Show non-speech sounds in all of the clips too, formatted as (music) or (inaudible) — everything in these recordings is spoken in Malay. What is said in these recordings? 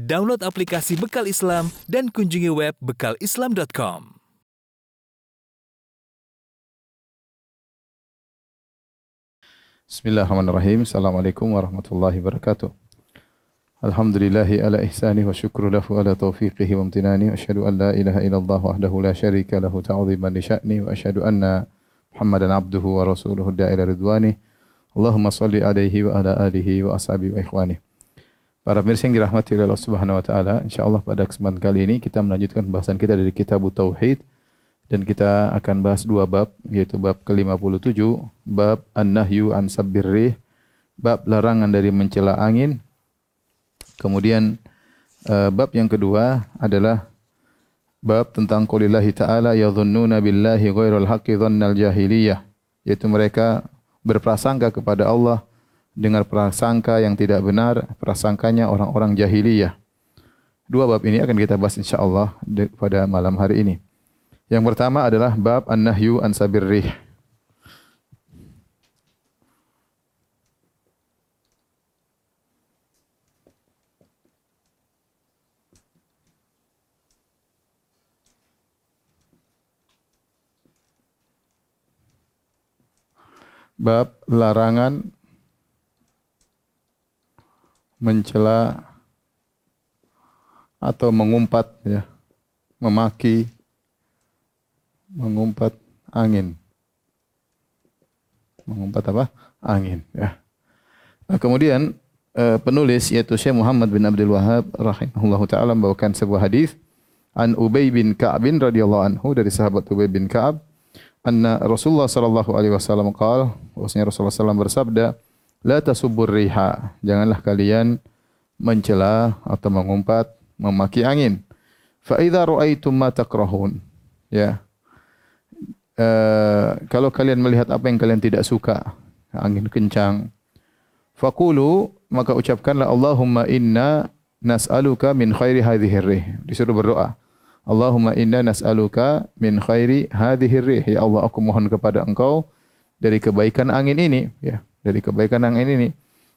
Download aplikasi Bekal Islam dan kunjungi web bekalislam.com. Bismillahirrahmanirrahim. Assalamualaikum warahmatullahi wabarakatuh. Alhamdulillahi ala ihsani wa syukru lahu ala taufiqihi wa amtinani wa asyhadu an la ilaha illallah wahdahu la syarika lahu ta'ziman li sya'ni wa asyhadu anna Muhammadan abduhu wa rasuluhu da'ila ridwani. Allahumma salli alaihi wa ala alihi wa ashabihi wa ikhwani. Para pemirsa yang dirahmati oleh Allah Subhanahu wa taala, insyaallah pada kesempatan kali ini kita melanjutkan pembahasan kita dari kitab Tauhid dan kita akan bahas dua bab yaitu bab ke-57 bab an-nahyu an sabbirrih bab larangan dari mencela angin. Kemudian uh, bab yang kedua adalah bab tentang qaulillahi ta'ala yadhunnuna billahi ghairal haqqi dhannal jahiliyah yaitu mereka berprasangka kepada Allah dengan prasangka yang tidak benar prasangkanya orang-orang jahiliyah dua bab ini akan kita bahas insyaallah pada malam hari ini yang pertama adalah bab an-nahyu an sabirrih. Bab larangan mencela atau mengumpat ya, memaki mengumpat angin. Mengumpat apa? Angin. Ya. Nah, kemudian uh, penulis yaitu Syekh Muhammad bin Abdul Wahab rahimahullahu taala membawakan sebuah hadis an Ubay bin Ka'ab radhiyallahu anhu dari sahabat Ubay bin Ka'ab anna Rasulullah sallallahu alaihi wasallam qaal bahwasanya Rasulullah sallallahu bersabda la tasubbur riha janganlah kalian mencela atau mengumpat memaki angin fa idza raaitum ma takrahun ya Eh, kalau kalian melihat apa yang kalian tidak suka, angin kencang, fakulu maka ucapkanlah Allahumma inna nas'aluka min khairi hadhihi rih. Disuruh berdoa. Allahumma inna nas'aluka min khairi hadhihi rih. Ya Allah, aku mohon kepada Engkau dari kebaikan angin ini, ya, dari kebaikan angin ini.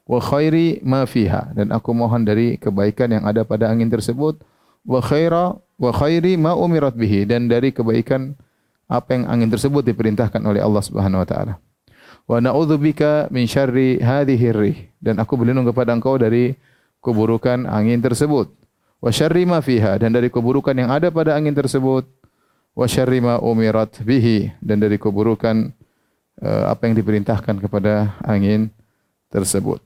Wa khairi ma fiha dan aku mohon dari kebaikan yang ada pada angin tersebut. Wa khaira wa khairi ma umirat bihi dan dari kebaikan apa yang angin tersebut diperintahkan oleh Allah Subhanahu wa taala. Wa na'udzubika min syarri hadhihi rih dan aku berlindung kepada engkau dari keburukan angin tersebut. Wa syarri ma fiha dan dari keburukan yang ada pada angin tersebut. Wa syarri ma umirat bihi dan dari keburukan apa yang diperintahkan kepada angin tersebut.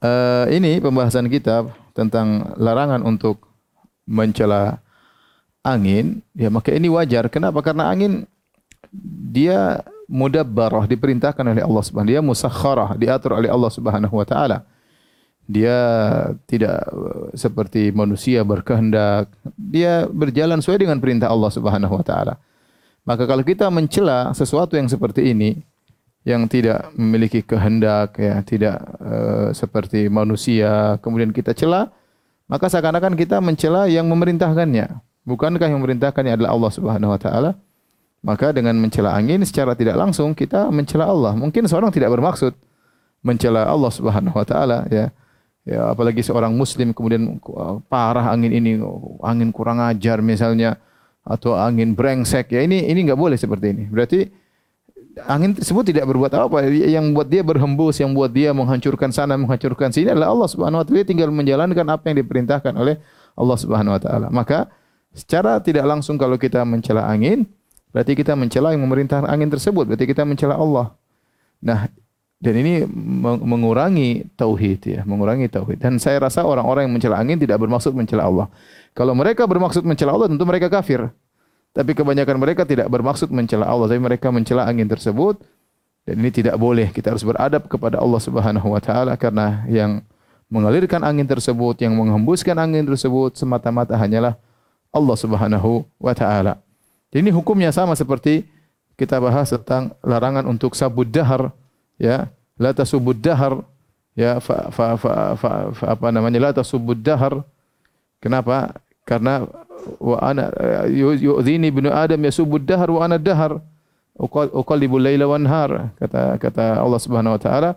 Uh, ini pembahasan kita tentang larangan untuk mencela angin, ya maka ini wajar. Kenapa? Karena angin dia mudabbarah diperintahkan oleh Allah Subhanahu dia musakharah diatur oleh Allah Subhanahu wa taala. Dia tidak seperti manusia berkehendak. Dia berjalan sesuai dengan perintah Allah Subhanahu wa taala. Maka kalau kita mencela sesuatu yang seperti ini yang tidak memiliki kehendak ya, tidak uh, seperti manusia, kemudian kita cela, maka seakan-akan kita mencela yang memerintahkannya. Bukankah yang memerintahkannya adalah Allah Subhanahu wa taala? Maka dengan mencela angin secara tidak langsung kita mencela Allah. Mungkin seorang tidak bermaksud mencela Allah Subhanahu wa taala ya. Ya apalagi seorang muslim kemudian uh, parah angin ini angin kurang ajar misalnya atau angin brengsek ya ini ini enggak boleh seperti ini. Berarti angin tersebut tidak berbuat apa yang buat dia berhembus yang buat dia menghancurkan sana menghancurkan sini adalah Allah Subhanahu wa taala tinggal menjalankan apa yang diperintahkan oleh Allah Subhanahu wa taala. Maka Secara tidak langsung kalau kita mencela angin, berarti kita mencela yang memerintah angin tersebut, berarti kita mencela Allah. Nah, dan ini mengurangi tauhid ya, mengurangi tauhid. Dan saya rasa orang-orang yang mencela angin tidak bermaksud mencela Allah. Kalau mereka bermaksud mencela Allah, tentu mereka kafir. Tapi kebanyakan mereka tidak bermaksud mencela Allah, tapi mereka mencela angin tersebut. Dan ini tidak boleh. Kita harus beradab kepada Allah Subhanahu wa taala karena yang mengalirkan angin tersebut, yang menghembuskan angin tersebut semata-mata hanyalah Allah Subhanahu wa taala. Jadi ini hukumnya sama seperti kita bahas tentang larangan untuk sabud dahar ya, la tasubud dahar ya fa, fa, fa, fa, fa apa namanya la tasubud dahar. Kenapa? Karena wa ana yu'dhini ibnu adam yasubud dahar wa ana dahar. Uqallibul laila wan nahar kata kata Allah Subhanahu wa taala.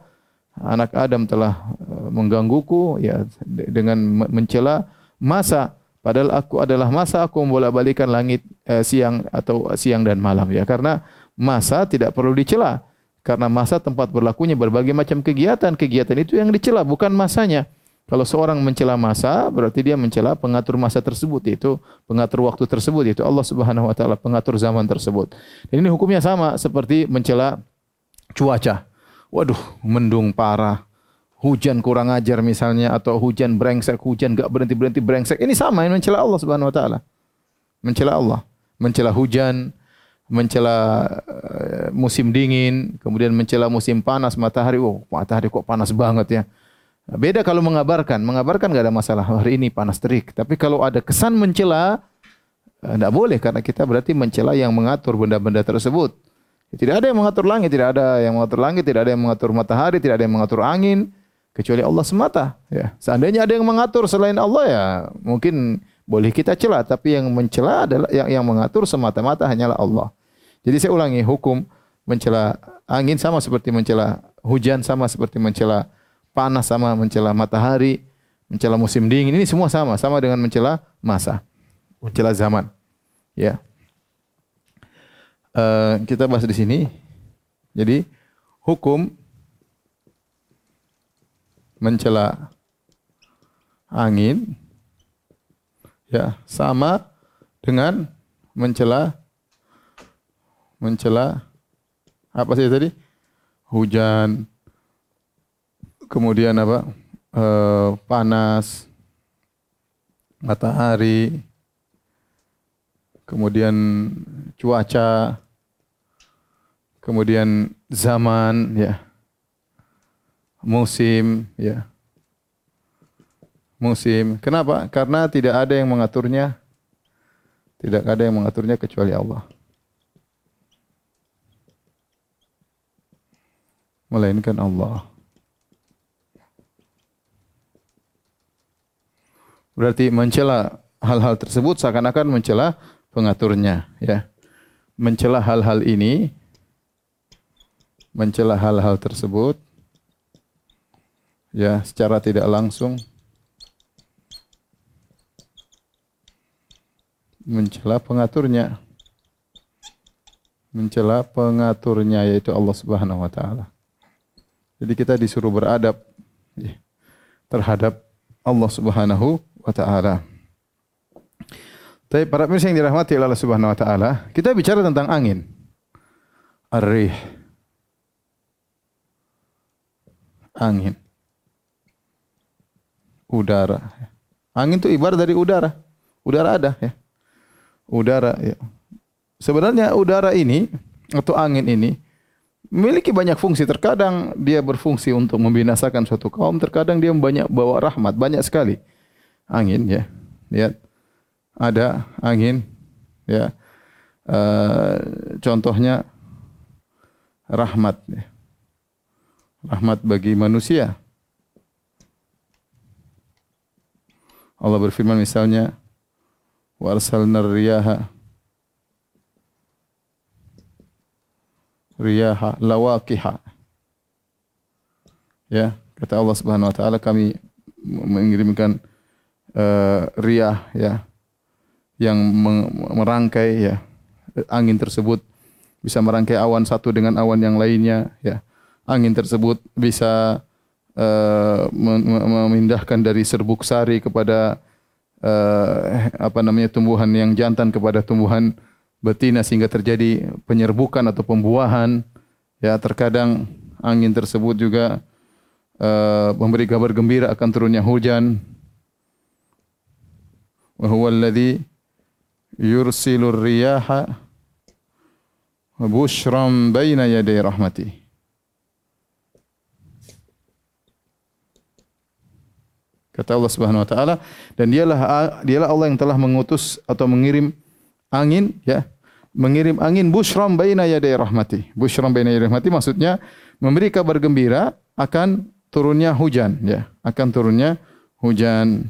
Anak Adam telah menggangguku ya de- dengan me- mencela masa. Padahal aku adalah masa aku membolak-balikan langit eh, siang atau siang dan malam ya. Karena masa tidak perlu dicela. Karena masa tempat berlakunya berbagai macam kegiatan. Kegiatan itu yang dicela bukan masanya kalau seorang mencela masa berarti dia mencela pengatur masa tersebut yaitu pengatur waktu tersebut yaitu Allah Subhanahu wa taala pengatur zaman tersebut dan ini hukumnya sama seperti mencela cuaca waduh mendung parah hujan kurang ajar misalnya atau hujan brengsek, hujan enggak berhenti-berhenti brengsek. Ini sama yang mencela Allah Subhanahu wa taala. Mencela Allah, mencela hujan, mencela uh, musim dingin, kemudian mencela musim panas, matahari. Oh, matahari kok panas banget ya. Beda kalau mengabarkan. Mengabarkan enggak ada masalah. Hari ini panas terik. Tapi kalau ada kesan mencela, tidak boleh karena kita berarti mencela yang mengatur benda-benda tersebut. Tidak ada yang mengatur langit, tidak ada yang mengatur langit, tidak ada yang mengatur matahari, tidak ada yang mengatur angin kecuali Allah semata. Ya. Seandainya ada yang mengatur selain Allah ya mungkin boleh kita cela, tapi yang mencela adalah yang yang mengatur semata-mata hanyalah Allah. Jadi saya ulangi hukum mencela angin sama seperti mencela hujan sama seperti mencela panas sama mencela matahari, mencela musim dingin ini semua sama, sama dengan mencela masa, mencela zaman. Ya. Uh, kita bahas di sini. Jadi hukum mencela angin ya sama dengan mencela mencela apa sih tadi hujan kemudian apa? E, panas matahari kemudian cuaca kemudian zaman ya. Musim ya. Musim. Kenapa? Karena tidak ada yang mengaturnya. Tidak ada yang mengaturnya kecuali Allah. Melainkan Allah berarti mencela hal-hal tersebut seakan-akan mencela pengaturnya ya. Mencela hal-hal ini mencela hal-hal tersebut ya secara tidak langsung. Mencela pengaturnya. Mencela pengaturnya yaitu Allah Subhanahu wa taala. Jadi kita disuruh beradab ya, terhadap Allah Subhanahu wa taala. Tapi para pemirsa yang dirahmati oleh Allah Subhanahu wa taala, kita bicara tentang angin. Ar-rih. Angin udara. Angin itu ibarat dari udara. Udara ada ya. Udara ya. Sebenarnya udara ini atau angin ini memiliki banyak fungsi. Terkadang dia berfungsi untuk membinasakan suatu kaum, terkadang dia banyak bawa rahmat, banyak sekali. Angin ya. Lihat. Ada angin ya. Uh, contohnya rahmat ya. Rahmat bagi manusia. Allah berfirman misalnya wa arsalna riyaha riyaha lawaqiha ya kata Allah Subhanahu wa taala kami mengirimkan uh, riyah ya yang merangkai ya angin tersebut. Bisa merangkai awan satu dengan awan yang lainnya ya. Angin tersebut bisa uh, memindahkan dari serbuk sari kepada uh, apa namanya tumbuhan yang jantan kepada tumbuhan betina sehingga terjadi penyerbukan atau pembuahan. Ya terkadang angin tersebut juga uh, memberi kabar gembira akan turunnya hujan wa huwa alladhi yursilur riyaha bushram baina yaday rahmatih kata Allah Subhanahu wa taala dan dialah dialah Allah yang telah mengutus atau mengirim angin ya mengirim angin bushram baina yaday rahmati. Bushram baina yaday rahmati maksudnya memberi kabar gembira akan turunnya hujan ya akan turunnya hujan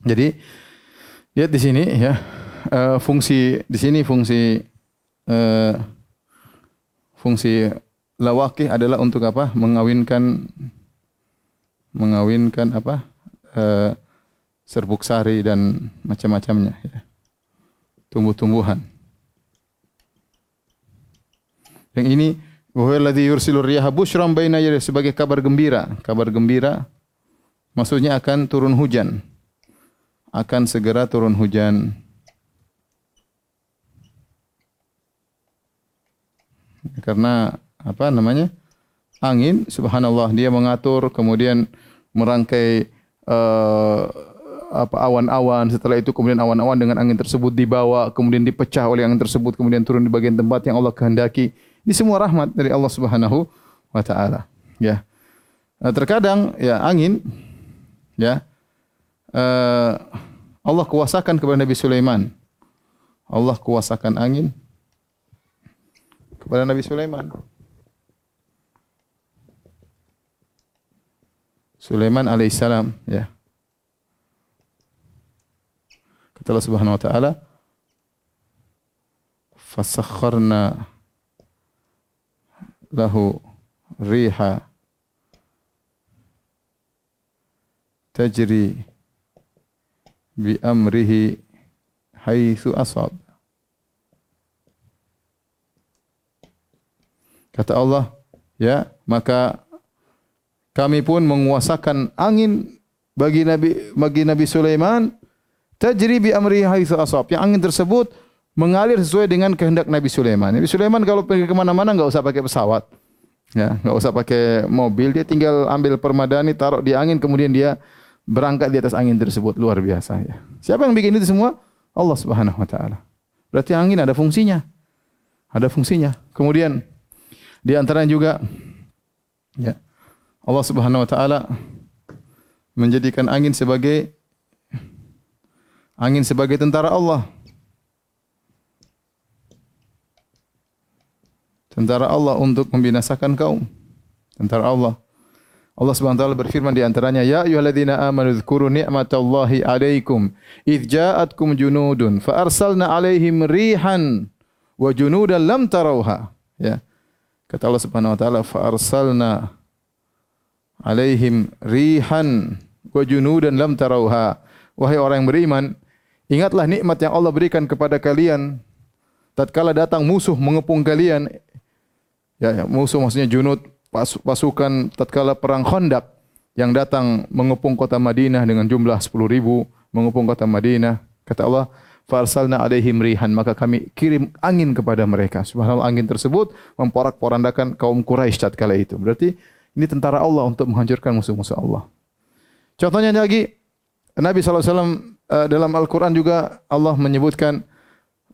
Jadi lihat di sini ya uh, fungsi di sini fungsi uh, fungsi lawaki adalah untuk apa? Mengawinkan mengawinkan apa? Uh, serbuk sari dan macam-macamnya ya. tumbuh-tumbuhan yang ini wa alladhi yursilur riyaha busyran baina sebagai kabar gembira kabar gembira maksudnya akan turun hujan akan segera turun hujan. Karena apa namanya angin subhanallah dia mengatur kemudian merangkai uh, apa awan-awan. Setelah itu kemudian awan-awan dengan angin tersebut dibawa kemudian dipecah oleh angin tersebut kemudian turun di bagian tempat yang Allah kehendaki. Ini semua rahmat dari Allah Subhanahu wa taala. Ya. Nah, terkadang ya angin ya uh, Allah kuasakan kepada Nabi Sulaiman. Allah kuasakan angin kepada Nabi Sulaiman. Sulaiman alaihissalam ya. Kata Allah Subhanahu wa taala fasakharna lahu riha tajri bi amrihi haitsu asab Kata Allah ya maka kami pun menguasakan angin bagi Nabi bagi Nabi Sulaiman tajri bi amri haitsu asab. Yang angin tersebut mengalir sesuai dengan kehendak Nabi Sulaiman. Nabi Sulaiman kalau pergi ke mana-mana enggak usah pakai pesawat. Ya, enggak usah pakai mobil, dia tinggal ambil permadani, taruh di angin kemudian dia berangkat di atas angin tersebut. Luar biasa ya. Siapa yang bikin itu semua? Allah Subhanahu wa taala. Berarti angin ada fungsinya. Ada fungsinya. Kemudian di antaranya juga ya Allah Subhanahu wa taala menjadikan angin sebagai angin sebagai tentara Allah. Tentara Allah untuk membinasakan kaum. Tentara Allah. Allah Subhanahu wa taala berfirman di antaranya, "Ya ayyuhalladzina amanu dzkuru ni'matallahi 'alaikum idz ja'atkum junudun fa arsalna 'alaihim rihan wa junudan lam tarauha." Ya. Kata Allah Subhanahu wa taala, "Fa arsalna 'alaihim rihan wa junudan lam tarauha." Wahai orang yang beriman, Ingatlah nikmat yang Allah berikan kepada kalian tatkala datang musuh mengepung kalian. Ya, ya musuh maksudnya junud pasukan tatkala perang Khandaq yang datang mengepung kota Madinah dengan jumlah 10 ribu mengepung kota Madinah. Kata Allah, "Farsalna alaihim rihan," maka kami kirim angin kepada mereka. Subhanallah angin tersebut memporak-porandakan kaum Quraisy tatkala itu. Berarti ini tentara Allah untuk menghancurkan musuh-musuh Allah. Contohnya lagi Nabi SAW Eh, dalam Al-Quran juga Allah menyebutkan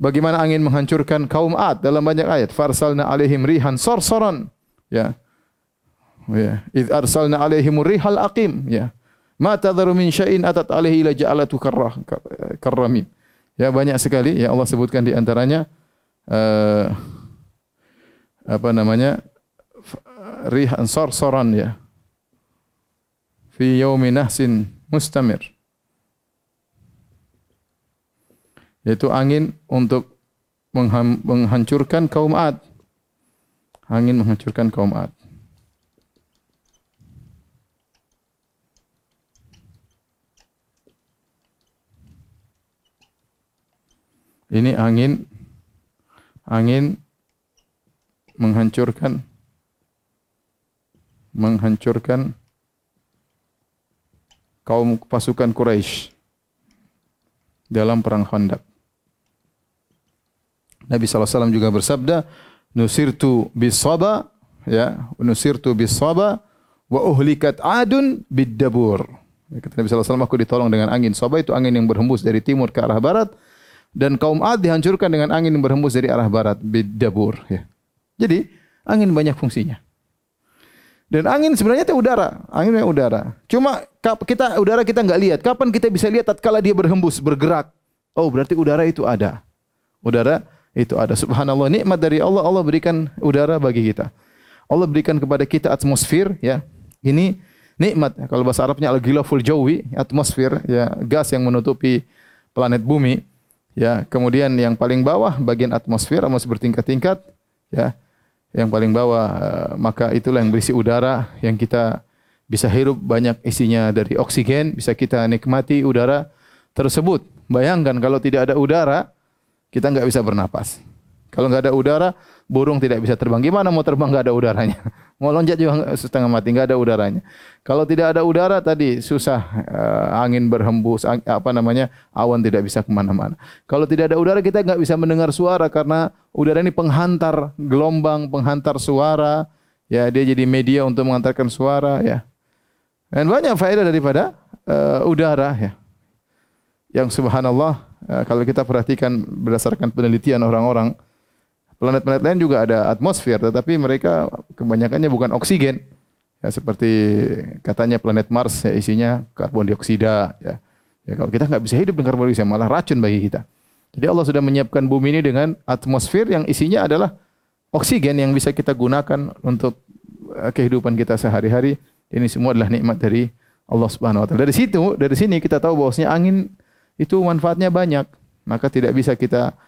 bagaimana angin menghancurkan kaum Ad dalam banyak ayat. Farsalna alaihim rihan sorsoran. Ya. Ya. Idh arsalna alaihim rihal aqim. Ya. Ma tadharu min syai'in atat alaihi ila ja'alatu karrah, karramim. Ya banyak sekali ya Allah sebutkan di antaranya uh, apa namanya rihan sorsoran ya. Fi yaumin nahsin mustamir. yaitu angin untuk menghancurkan kaum Ad. Angin menghancurkan kaum Ad. Ini angin angin menghancurkan menghancurkan kaum pasukan Quraisy dalam perang Khandaq. Nabi SAW juga bersabda, Nusirtu bisaba, ya, nusirtu bisaba, wa uhlikat adun biddabur. Kata Nabi SAW, aku ditolong dengan angin. Saba itu angin yang berhembus dari timur ke arah barat. Dan kaum Ad dihancurkan dengan angin yang berhembus dari arah barat. Biddabur. Ya. Jadi, angin banyak fungsinya. Dan angin sebenarnya itu udara. Angin itu udara. Cuma kita udara kita enggak lihat. Kapan kita bisa lihat tatkala dia berhembus, bergerak? Oh, berarti udara itu ada. Udara itu ada subhanallah nikmat dari Allah Allah berikan udara bagi kita Allah berikan kepada kita atmosfer ya ini nikmat kalau bahasa Arabnya al-ghilaful jawi atmosfer ya gas yang menutupi planet bumi Ya, kemudian yang paling bawah bagian atmosfer atmosfer bertingkat-tingkat ya. Yang paling bawah uh, maka itulah yang berisi udara yang kita bisa hirup banyak isinya dari oksigen, bisa kita nikmati udara tersebut. Bayangkan kalau tidak ada udara, kita enggak bisa bernapas. Kalau enggak ada udara, burung tidak bisa terbang. Gimana mau terbang enggak ada udaranya? (laughs) Mau loncat juga setengah mati, enggak ada udaranya. Kalau tidak ada udara tadi susah uh, angin berhembus, ang, apa namanya awan tidak bisa kemana-mana. Kalau tidak ada udara kita enggak bisa mendengar suara karena udara ini penghantar gelombang, penghantar suara. Ya dia jadi media untuk mengantarkan suara. Ya. Dan banyak faedah daripada uh, udara. Ya. Yang subhanallah uh, kalau kita perhatikan berdasarkan penelitian orang-orang Planet-planet lain juga ada atmosfer, tetapi mereka kebanyakannya bukan oksigen. Ya, seperti katanya planet Mars ya, isinya karbon dioksida. Ya. ya kalau kita nggak bisa hidup dengan karbon dioksida, malah racun bagi kita. Jadi Allah sudah menyiapkan bumi ini dengan atmosfer yang isinya adalah oksigen yang bisa kita gunakan untuk eh, kehidupan kita sehari-hari. Ini semua adalah nikmat dari Allah Subhanahu wa taala. Dari situ, dari sini kita tahu bahwasanya angin itu manfaatnya banyak. Maka tidak bisa kita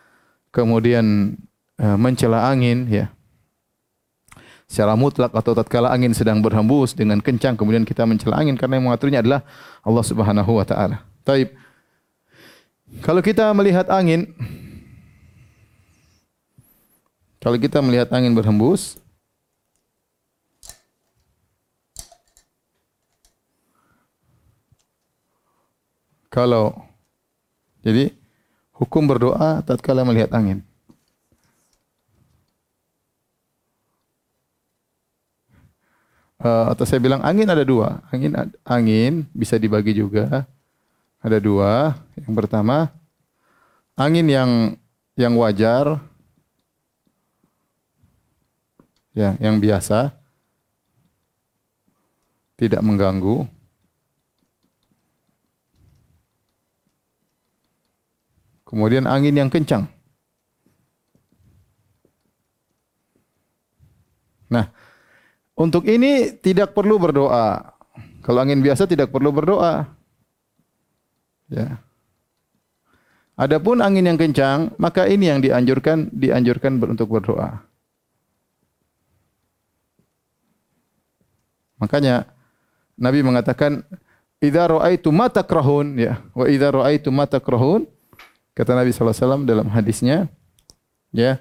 kemudian mencela angin ya secara mutlak atau tatkala angin sedang berhembus dengan kencang kemudian kita mencela angin karena yang mengaturnya adalah Allah Subhanahu wa taala. Taib. Kalau kita melihat angin kalau kita melihat angin berhembus kalau jadi hukum berdoa tatkala melihat angin uh, atau saya bilang angin ada dua. Angin angin bisa dibagi juga. Ada dua. Yang pertama angin yang yang wajar ya, yang biasa tidak mengganggu. Kemudian angin yang kencang. Nah, untuk ini tidak perlu berdoa. Kalau angin biasa tidak perlu berdoa. Ya. Adapun angin yang kencang, maka ini yang dianjurkan dianjurkan untuk berdoa. Makanya Nabi mengatakan idza ra'aitu ma takrahun ya wa idza ra'aitu ma takrahun kata Nabi sallallahu alaihi wasallam dalam hadisnya ya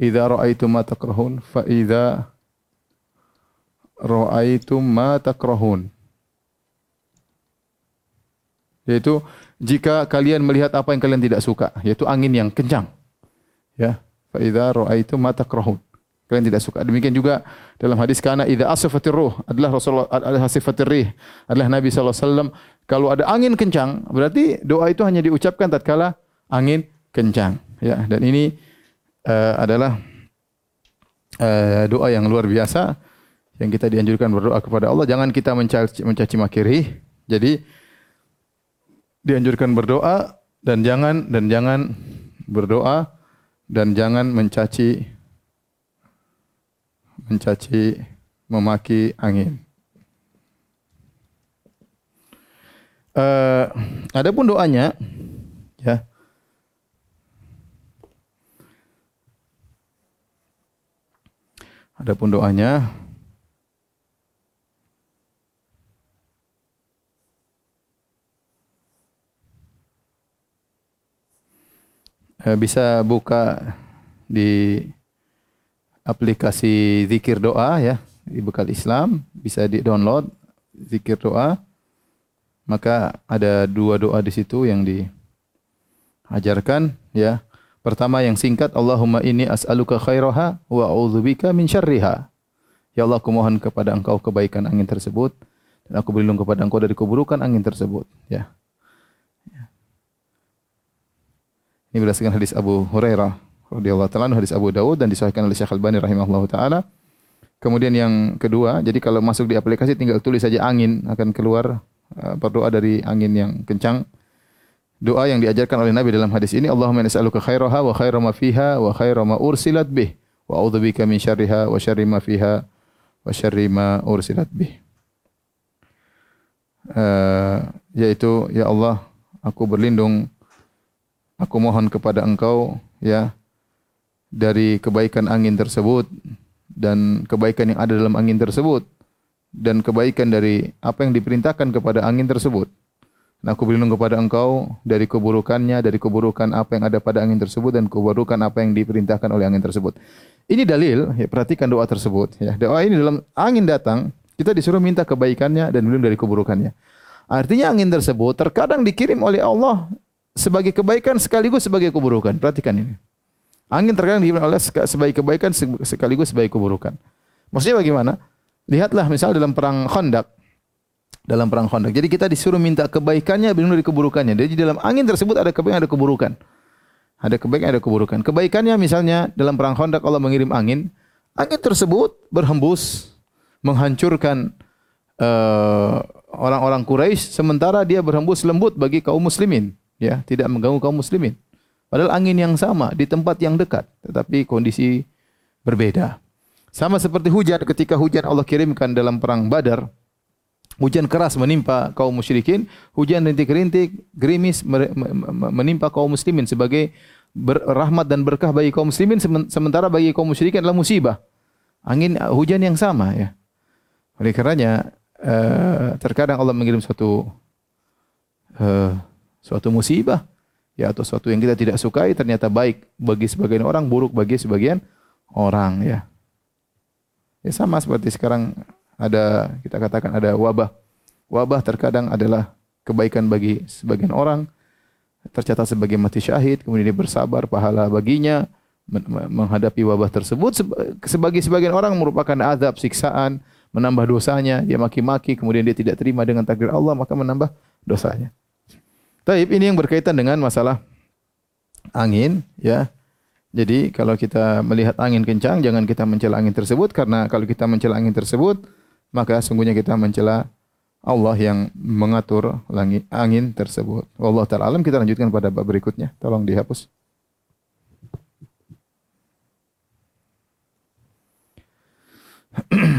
idza ra'aitu ma takrahun fa idza ra'aitum ma takrahun. Yaitu jika kalian melihat apa yang kalian tidak suka, yaitu angin yang kencang. Ya, fa idza ra'aitum ma takrahun. Kalian tidak suka. Demikian juga dalam hadis kana idza asfatir ruh adalah Rasulullah adalah sifatir rih adalah Nabi sallallahu alaihi wasallam kalau ada angin kencang berarti doa itu hanya diucapkan tatkala angin kencang ya dan ini uh, adalah uh, doa yang luar biasa yang kita dianjurkan berdoa kepada Allah. Jangan kita mencaci, mencaci makiri jadi dianjurkan berdoa dan jangan dan jangan berdoa dan jangan mencaci mencaci memaki angin. Uh, adapun doanya ya. Adapun doanya Eh, bisa buka di aplikasi zikir doa ya di bekal Islam. Bisa di download zikir doa. Maka ada dua doa di situ yang diajarkan ya. Pertama yang singkat Allahumma inni as'aluka khairaha wa a'udzubika min syarriha. Ya Allah aku mohon kepada engkau kebaikan angin tersebut. Dan aku berlindung kepada engkau dari keburukan angin tersebut ya Ini berdasarkan hadis Abu Hurairah radhiyallahu taala hadis Abu Dawud dan disahihkan oleh Syekh Al-Albani rahimahullahu taala. Kemudian yang kedua, jadi kalau masuk di aplikasi tinggal tulis saja angin akan keluar uh, berdoa dari angin yang kencang. Doa yang diajarkan oleh Nabi dalam hadis ini, Allahumma nas'aluka khairaha wa khaira ma fiha wa khaira ma ursilat bih wa a'udzubika min syarriha wa syarri ma fiha wa syarri ma ursilat bih. Uh, yaitu ya Allah, aku berlindung Aku mohon kepada engkau ya dari kebaikan angin tersebut dan kebaikan yang ada dalam angin tersebut dan kebaikan dari apa yang diperintahkan kepada angin tersebut. Dan aku berlindung kepada engkau dari keburukannya, dari keburukan apa yang ada pada angin tersebut dan keburukan apa yang diperintahkan oleh angin tersebut. Ini dalil, ya, perhatikan doa tersebut. Ya, doa ini dalam angin datang, kita disuruh minta kebaikannya dan berlindung dari keburukannya. Artinya angin tersebut terkadang dikirim oleh Allah sebagai kebaikan sekaligus sebagai keburukan. Perhatikan ini. Angin terkadang dikirim oleh sebagai kebaikan sekaligus sebagai keburukan. Maksudnya bagaimana? Lihatlah misal dalam perang Khandaq, dalam perang Khandaq. Jadi kita disuruh minta kebaikannya berlindung dari keburukannya. Jadi dalam angin tersebut ada kebaikan ada keburukan. Ada kebaikan ada keburukan. Kebaikannya misalnya dalam perang Khandaq Allah mengirim angin. Angin tersebut berhembus menghancurkan uh, orang-orang Quraisy sementara dia berhembus lembut bagi kaum muslimin, ya, tidak mengganggu kaum muslimin. Padahal angin yang sama di tempat yang dekat, tetapi kondisi berbeda. Sama seperti hujan ketika hujan Allah kirimkan dalam perang Badar, hujan keras menimpa kaum musyrikin, hujan rintik-rintik, gerimis menimpa kaum muslimin sebagai rahmat dan berkah bagi kaum muslimin sementara bagi kaum musyrikin adalah musibah. Angin hujan yang sama ya. Oleh karenanya uh, terkadang Allah mengirim suatu uh, suatu musibah ya atau suatu yang kita tidak sukai ternyata baik bagi sebagian orang, buruk bagi sebagian orang ya. Ya sama seperti sekarang ada kita katakan ada wabah. Wabah terkadang adalah kebaikan bagi sebagian orang tercatat sebagai mati syahid kemudian dia bersabar pahala baginya menghadapi wabah tersebut sebagai sebagian orang merupakan azab siksaan menambah dosanya dia maki-maki kemudian dia tidak terima dengan takdir Allah maka menambah dosanya. Taib ini yang berkaitan dengan masalah angin ya. Jadi kalau kita melihat angin kencang jangan kita mencela angin tersebut karena kalau kita mencela angin tersebut maka sungguhnya kita mencela Allah yang mengatur langit angin tersebut. Allah taala alam kita lanjutkan pada bab berikutnya. Tolong dihapus. (clears throat)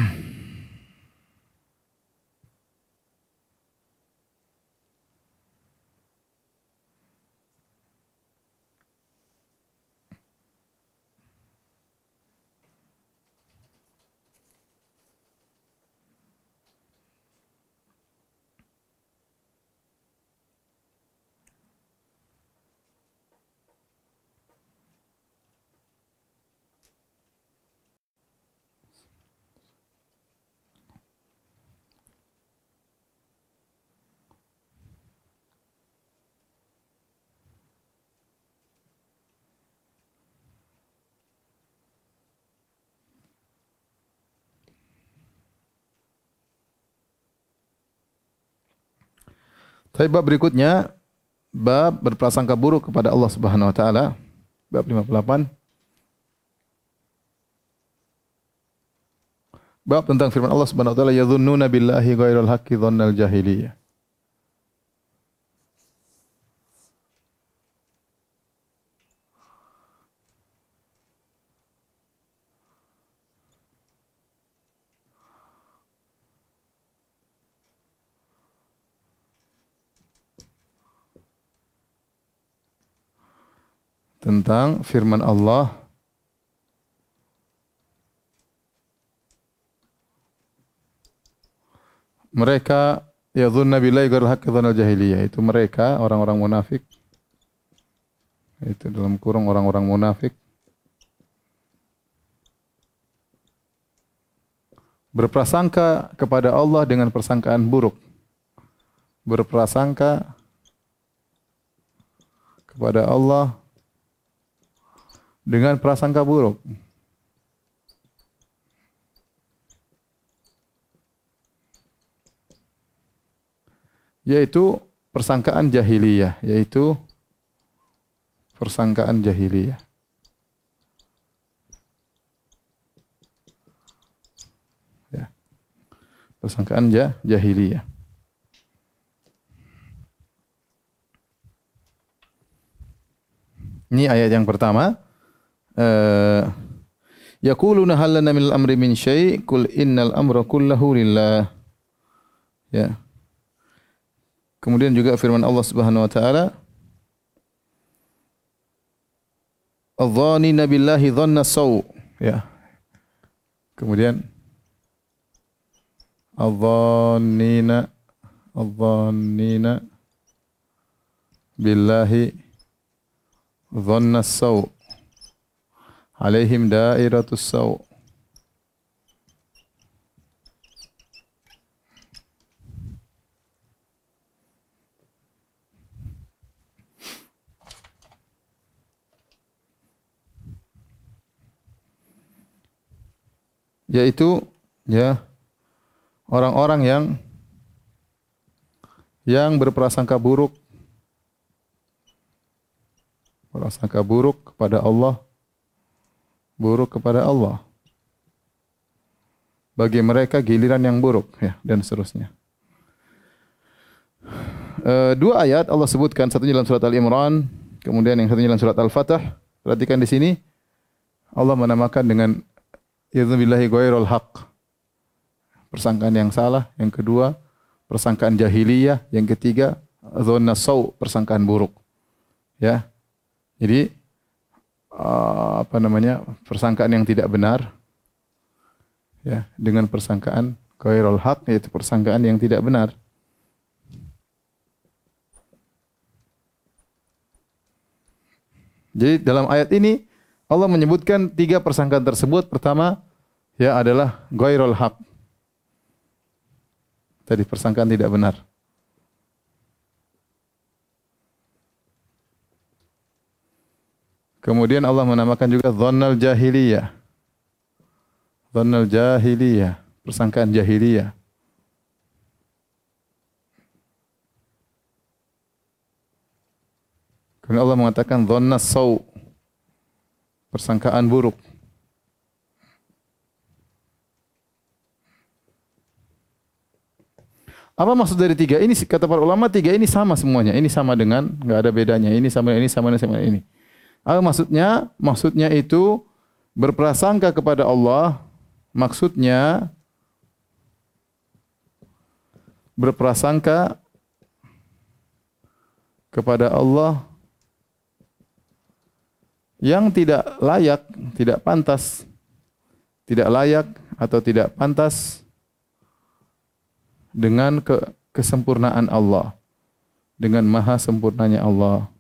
Tapi bab berikutnya bab berprasangka buruk kepada Allah Subhanahu wa taala. Bab 58 Bab tentang firman Allah Subhanahu wa taala yadhunnuna billahi ghairal haqqi dhannal jahiliyah tentang firman Allah. Mereka ya dzunna billahi ghairal haqqi dzanal jahiliyah. Itu mereka orang-orang munafik. Itu dalam kurung orang-orang munafik. Berprasangka kepada Allah dengan persangkaan buruk. Berprasangka kepada Allah dengan prasangka buruk. Yaitu persangkaan jahiliyah, yaitu persangkaan jahiliyah. Ya. Persangkaan jahiliyah. Ini ayat yang pertama. Eh, yaquluna hal lana min al-amri min syai' qul innal amra kulluhu lillah ya kemudian juga firman Allah Subhanahu wa taala Adh-dhanina billahi dhanna saw. Ya. Kemudian Adh-dhanina Adh-dhanina billahi dhanna saw. Alaihim dairatus saw. yaitu ya orang-orang yang yang berprasangka buruk berprasangka buruk kepada Allah buruk kepada Allah bagi mereka giliran yang buruk ya dan seterusnya e, dua ayat Allah sebutkan satunya dalam surat Al-Imran kemudian yang satunya dalam surat Al-Fatah perhatikan di sini Allah menamakan dengan Idzan billahi ghairul haq. Persangkaan yang salah. Yang kedua, persangkaan jahiliyah. Yang ketiga, dhanna saw, persangkaan buruk. Ya. Jadi uh, apa namanya? persangkaan yang tidak benar. Ya, dengan persangkaan ghairul haq yaitu persangkaan yang tidak benar. Jadi dalam ayat ini Allah menyebutkan tiga persangkaan tersebut. Pertama, ya adalah ghairul haq. Tadi persangkaan tidak benar. Kemudian Allah menamakan juga dhannal jahiliyah. Dhannal jahiliyah, persangkaan jahiliyah. Kemudian Allah mengatakan dhanna saw, persangkaan buruk. Apa maksud dari tiga ini? Kata para ulama tiga ini sama semuanya. Ini sama dengan, enggak ada bedanya. Ini sama ini sama dengan sama ini. Apa maksudnya? Maksudnya itu berprasangka kepada Allah. Maksudnya berprasangka kepada Allah yang tidak layak, tidak pantas, tidak layak atau tidak pantas dengan ke kesempurnaan Allah, dengan maha sempurnanya Allah.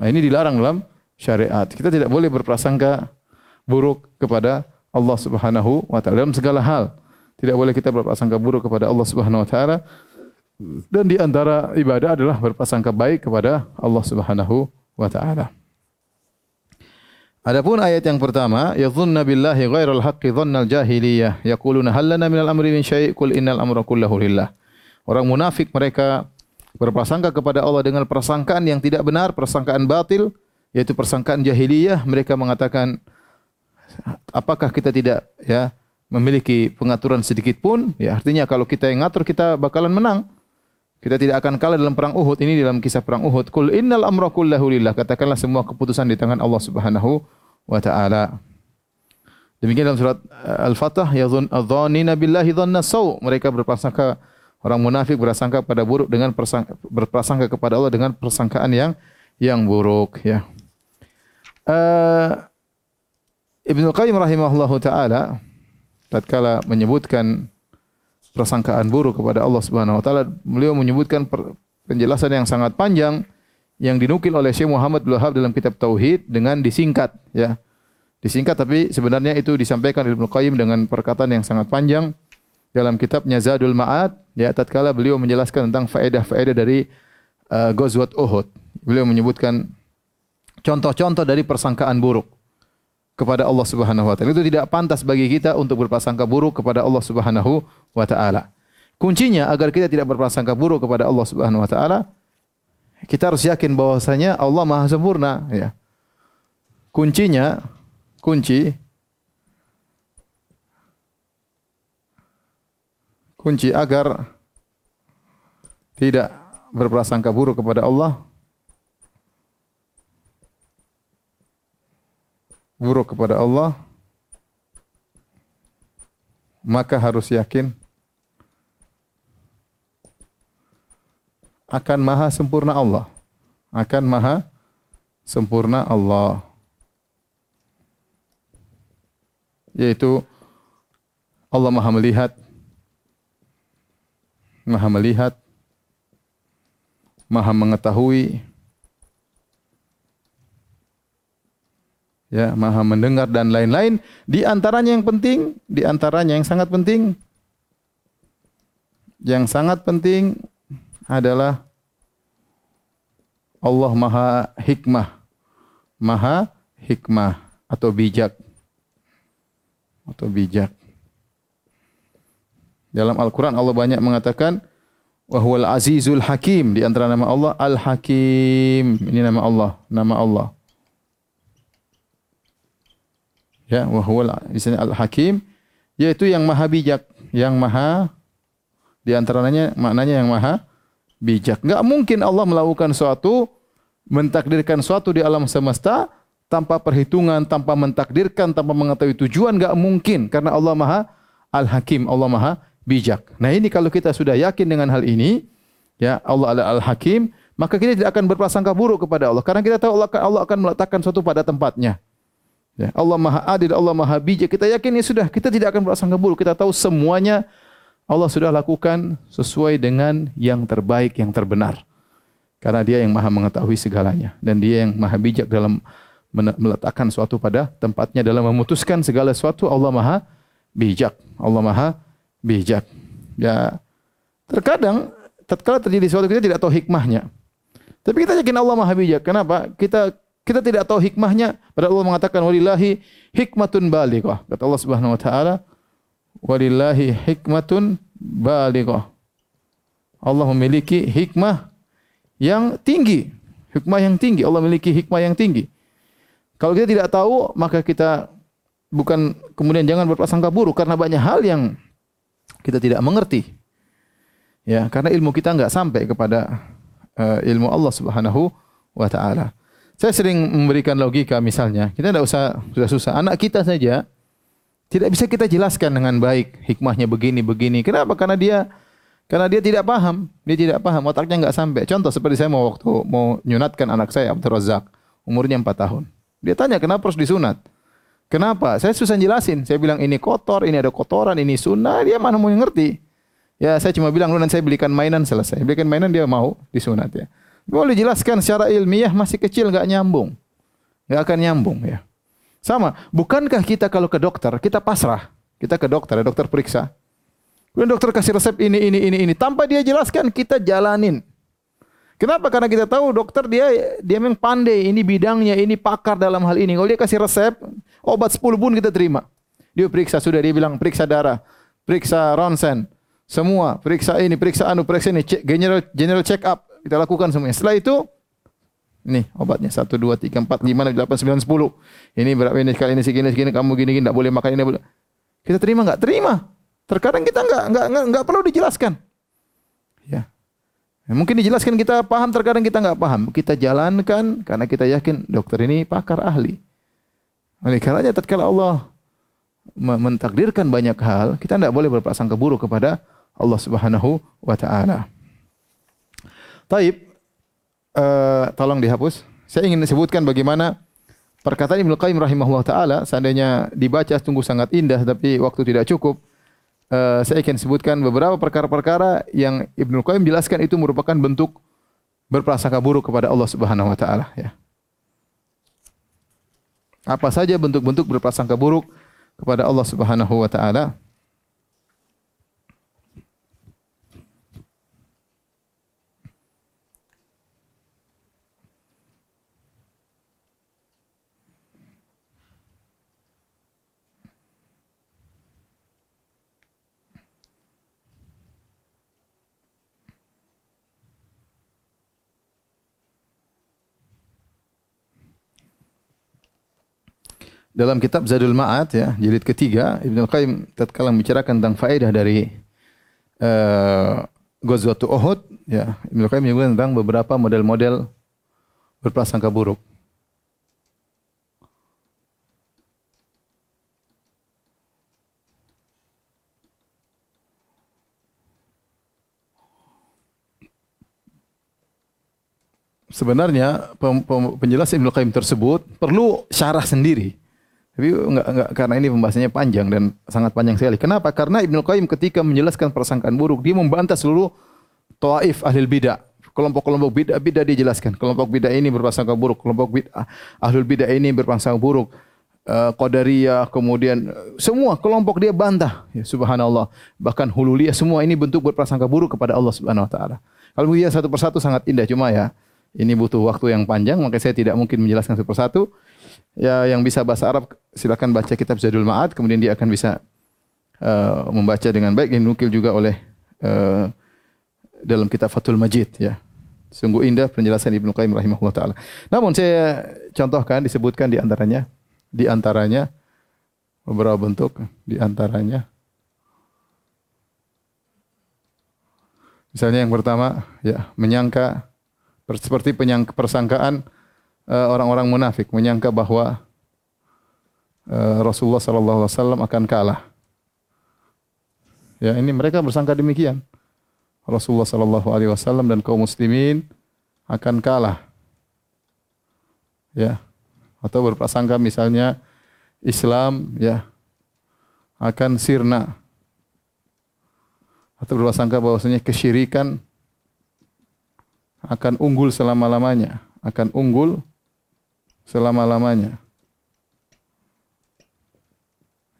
Nah, ini dilarang dalam syariat. Kita tidak boleh berprasangka buruk kepada Allah Subhanahu wa taala dalam segala hal. Tidak boleh kita berprasangka buruk kepada Allah Subhanahu wa taala dan di antara ibadah adalah berprasangka baik kepada Allah Subhanahu wa taala. Adapun ayat yang pertama, yadhunna billahi ghairal haqqi dhannal jahiliyah yaquluna hal lana minal amri min syai' qul innal amra kulluhu lillah. Orang munafik mereka berprasangka kepada Allah dengan persangkaan yang tidak benar, persangkaan batil, yaitu persangkaan jahiliyah. Mereka mengatakan, apakah kita tidak ya memiliki pengaturan sedikit pun? Ya, artinya kalau kita yang ngatur kita bakalan menang. Kita tidak akan kalah dalam perang Uhud. Ini dalam kisah perang Uhud. Kul innal amra kullahu lillah. Katakanlah semua keputusan di tangan Allah Subhanahu wa taala. Demikian dalam surat uh, Al-Fatah ya dzannina billahi dhanna saw. Mereka berprasangka orang munafik berprasangka pada buruk dengan berprasangka kepada Allah dengan persangkaan yang yang buruk ya. Uh, Ibnu Qayyim rahimahullahu taala tatkala menyebutkan prasangkaan buruk kepada Allah Subhanahu wa taala. Beliau menyebutkan penjelasan yang sangat panjang yang dinukil oleh Syekh Muhammad bin Wahab dalam kitab Tauhid dengan disingkat ya. Disingkat tapi sebenarnya itu disampaikan oleh Ibnu Qayyim dengan perkataan yang sangat panjang dalam kitabnya Zadul Ma'ad ya tatkala beliau menjelaskan tentang faedah-faedah dari uh, Ghazwat Uhud. Beliau menyebutkan contoh-contoh dari persangkaan buruk kepada Allah Subhanahu wa taala. Itu tidak pantas bagi kita untuk berprasangka buruk kepada Allah Subhanahu wa taala. Kuncinya agar kita tidak berprasangka buruk kepada Allah Subhanahu wa taala, kita harus yakin bahwasanya Allah Maha sempurna, ya. Kuncinya kunci kunci agar tidak berprasangka buruk kepada Allah buruk kepada Allah maka harus yakin akan maha sempurna Allah. Akan maha sempurna Allah. Yaitu Allah maha melihat, maha melihat, maha mengetahui, ya, maha mendengar dan lain-lain. Di antaranya yang penting, di antaranya yang sangat penting, yang sangat penting adalah Allah maha hikmah, maha hikmah atau bijak, atau bijak. Dalam Al-Quran Allah banyak mengatakan wahwal azizul hakim. Di antara nama Allah al hakim ini nama Allah nama Allah. Ya wahwal di sini al hakim yaitu yang maha bijak yang maha di antaranya maknanya yang maha bijak. Enggak mungkin Allah melakukan suatu mentakdirkan suatu di alam semesta tanpa perhitungan tanpa mentakdirkan tanpa mengetahui tujuan. Enggak mungkin karena Allah maha al hakim Allah maha bijak. Nah ini kalau kita sudah yakin dengan hal ini, ya Allah adalah Al-Hakim, maka kita tidak akan berprasangka buruk kepada Allah. Karena kita tahu Allah akan, Allah akan meletakkan sesuatu pada tempatnya. Ya, Allah Maha Adil, Allah Maha Bijak. Kita yakin ya sudah, kita tidak akan berprasangka buruk. Kita tahu semuanya Allah sudah lakukan sesuai dengan yang terbaik, yang terbenar. Karena dia yang maha mengetahui segalanya. Dan dia yang maha bijak dalam meletakkan sesuatu pada tempatnya. Dalam memutuskan segala sesuatu, Allah maha bijak. Allah maha bijak. Ya, terkadang tatkala terjadi sesuatu kita tidak tahu hikmahnya. Tapi kita yakin Allah Maha bijak. Kenapa? Kita kita tidak tahu hikmahnya. Padahal Allah mengatakan walillahi hikmatun balighah. Kata Allah Subhanahu wa taala, walillahi hikmatun balighah. Allah memiliki hikmah yang tinggi. Hikmah yang tinggi. Allah memiliki hikmah yang tinggi. Kalau kita tidak tahu, maka kita bukan kemudian jangan berprasangka buruk karena banyak hal yang kita tidak mengerti. Ya, karena ilmu kita enggak sampai kepada uh, ilmu Allah Subhanahu wa taala. Saya sering memberikan logika misalnya, kita tidak usah susah-susah. Anak kita saja tidak bisa kita jelaskan dengan baik hikmahnya begini begini. Kenapa? Karena dia karena dia tidak paham, dia tidak paham, otaknya enggak sampai. Contoh seperti saya mau waktu mau nyunatkan anak saya Abdul Razak, umurnya 4 tahun. Dia tanya kenapa harus disunat? Kenapa? Saya susah jelasin. Saya bilang ini kotor, ini ada kotoran, ini sunnah. Dia mana mau ngerti? Ya saya cuma bilang lu nanti saya belikan mainan selesai. Belikan mainan dia mau disunat ya. Boleh jelaskan secara ilmiah masih kecil enggak nyambung. Enggak akan nyambung ya. Sama, bukankah kita kalau ke dokter, kita pasrah. Kita ke dokter, ya, dokter periksa. Kemudian dokter kasih resep ini, ini, ini, ini. Tanpa dia jelaskan, kita jalanin. Kenapa? Karena kita tahu dokter dia dia memang pandai, ini bidangnya, ini pakar dalam hal ini. Kalau dia kasih resep, obat 10 pun kita terima. Dia periksa sudah dia bilang periksa darah, periksa ronsen, semua, periksa ini, periksa anu, periksa ini, cek, general general check up kita lakukan semuanya. Setelah itu ini obatnya 1 2 3 4 5 6 8 9 10. Ini berapa ini sekali ini segini segini kamu gini gini enggak boleh makan ini. Kita terima enggak? Terima. Terkadang kita enggak enggak enggak, enggak perlu dijelaskan. Ya. Ya, mungkin dijelaskan kita paham, terkadang kita enggak paham. Kita jalankan karena kita yakin dokter ini pakar ahli. Oleh karenanya tatkala Allah mentakdirkan banyak hal, kita tidak boleh berprasangka buruk kepada Allah Subhanahu wa taala. Taib, uh, tolong dihapus. Saya ingin sebutkan bagaimana perkataan Ibnu Qayyim rahimahullah taala seandainya dibaca sungguh sangat indah tapi waktu tidak cukup. Uh, saya akan sebutkan beberapa perkara-perkara yang Ibnu Qayyim jelaskan itu merupakan bentuk berprasangka buruk kepada Allah Subhanahu wa taala ya. Apa saja bentuk-bentuk berprasangka buruk kepada Allah Subhanahu wa taala? Dalam kitab Zadul Ma'ad ya jilid ketiga Ibnu Qayyim tatkala membicarakan tentang faedah dari uh, Ghazwatul Uhud ya Ibnu Qayyim menyebutkan tentang beberapa model-model berprasangka buruk sebenarnya penjelasan Ibnu Qayyim tersebut perlu syarah sendiri. Tapi enggak, enggak karena ini pembahasannya panjang dan sangat panjang sekali. Kenapa? Karena Ibnu Qayyim ketika menjelaskan persangkaan buruk, dia membantah seluruh taif ahli bidah. Kelompok-kelompok bidah bidah dia jelaskan. Kelompok bidah ini berprasangka buruk, kelompok bidah ahlul bidah ini berprasangka buruk. Uh, Qadariyah, kemudian uh, semua kelompok dia bantah. Ya, subhanallah. Bahkan hululiyah semua ini bentuk berprasangka buruk kepada Allah Subhanahu wa taala. Kalau dia satu persatu sangat indah cuma ya ini butuh waktu yang panjang maka saya tidak mungkin menjelaskan satu persatu. Ya yang bisa bahasa Arab silakan baca kitab Zadul Ma'ad kemudian dia akan bisa uh, membaca dengan baik yang nukil juga oleh uh, dalam kitab Fathul Majid ya. Sungguh indah penjelasan Ibnu Qayyim rahimahullah taala. Namun saya contohkan disebutkan di antaranya di antaranya beberapa bentuk di antaranya misalnya yang pertama ya menyangka seperti penyangka persangkaan orang-orang munafik menyangka bahwa uh, Rasulullah sallallahu alaihi wasallam akan kalah. Ya ini mereka bersangka demikian. Rasulullah sallallahu alaihi wasallam dan kaum muslimin akan kalah. Ya atau berprasangka misalnya Islam ya akan sirna. Atau berprasangka bahwasanya kesyirikan akan unggul selama-lamanya akan unggul selama-lamanya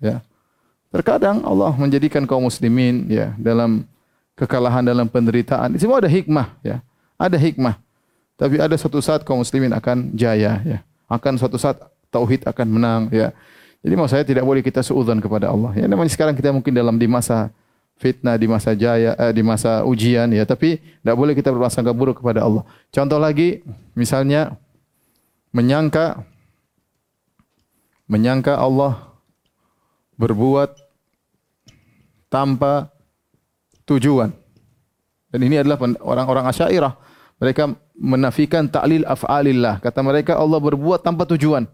ya terkadang Allah menjadikan kaum muslimin ya dalam kekalahan dalam penderitaan semua ada hikmah ya ada hikmah tapi ada suatu saat kaum muslimin akan jaya ya akan suatu saat tauhid akan menang ya. Jadi mau saya tidak boleh kita suudzon kepada Allah. Ya namanya sekarang kita mungkin dalam di masa fitnah, di masa jaya, eh, di masa ujian ya, tapi tidak boleh kita berprasangka buruk kepada Allah. Contoh lagi misalnya menyangka menyangka Allah berbuat tanpa tujuan. Dan ini adalah orang-orang Asy'ariyah. Mereka menafikan ta'lil af'alillah. Kata mereka Allah berbuat tanpa tujuan.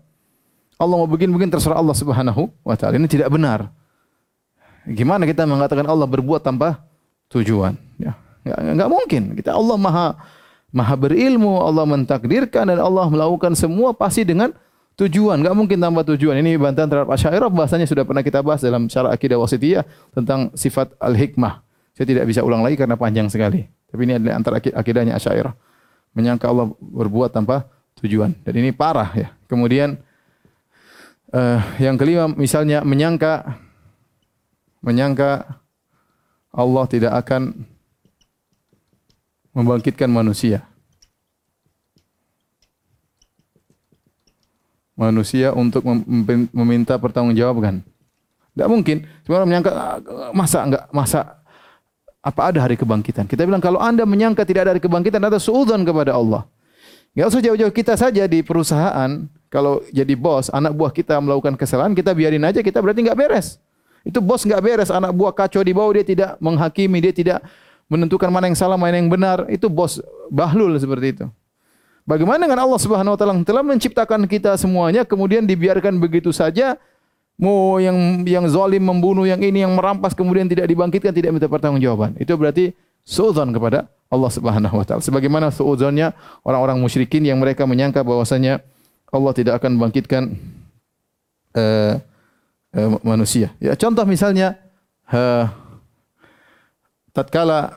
Allah mau begini-begini terserah Allah Subhanahu wa taala. Ini tidak benar. Gimana kita mengatakan Allah berbuat tanpa tujuan? Ya, enggak, mungkin. Kita Allah Maha Maha berilmu, Allah mentakdirkan dan Allah melakukan semua pasti dengan tujuan. Enggak mungkin tanpa tujuan. Ini bantahan terhadap Asy'ariyah bahasanya sudah pernah kita bahas dalam syarah akidah wasitiyah tentang sifat al-hikmah. Saya tidak bisa ulang lagi karena panjang sekali. Tapi ini adalah antara akidahnya Asy'ariyah menyangka Allah berbuat tanpa tujuan. Dan ini parah ya. Kemudian uh, yang kelima misalnya menyangka menyangka Allah tidak akan membangkitkan manusia. Manusia untuk meminta pertanggungjawaban. Tidak mungkin. Cuma menyangka ah, masa enggak masa apa ada hari kebangkitan? Kita bilang kalau anda menyangka tidak ada hari kebangkitan, anda suudzon kepada Allah. Tidak usah jauh-jauh kita saja di perusahaan. Kalau jadi bos, anak buah kita melakukan kesalahan, kita biarin aja, kita berarti enggak beres. Itu bos enggak beres, anak buah kacau di bawah, dia tidak menghakimi, dia tidak menentukan mana yang salah, mana yang benar. Itu bos bahlul seperti itu. Bagaimana dengan Allah Subhanahu wa taala telah menciptakan kita semuanya kemudian dibiarkan begitu saja Mau yang yang zalim membunuh yang ini yang merampas kemudian tidak dibangkitkan tidak minta pertanggungjawaban. Itu berarti suudzon kepada Allah Subhanahu wa taala. Sebagaimana suudzonnya orang-orang musyrikin yang mereka menyangka bahwasanya Allah tidak akan membangkitkan uh, uh, manusia. Ya contoh misalnya uh, tatkala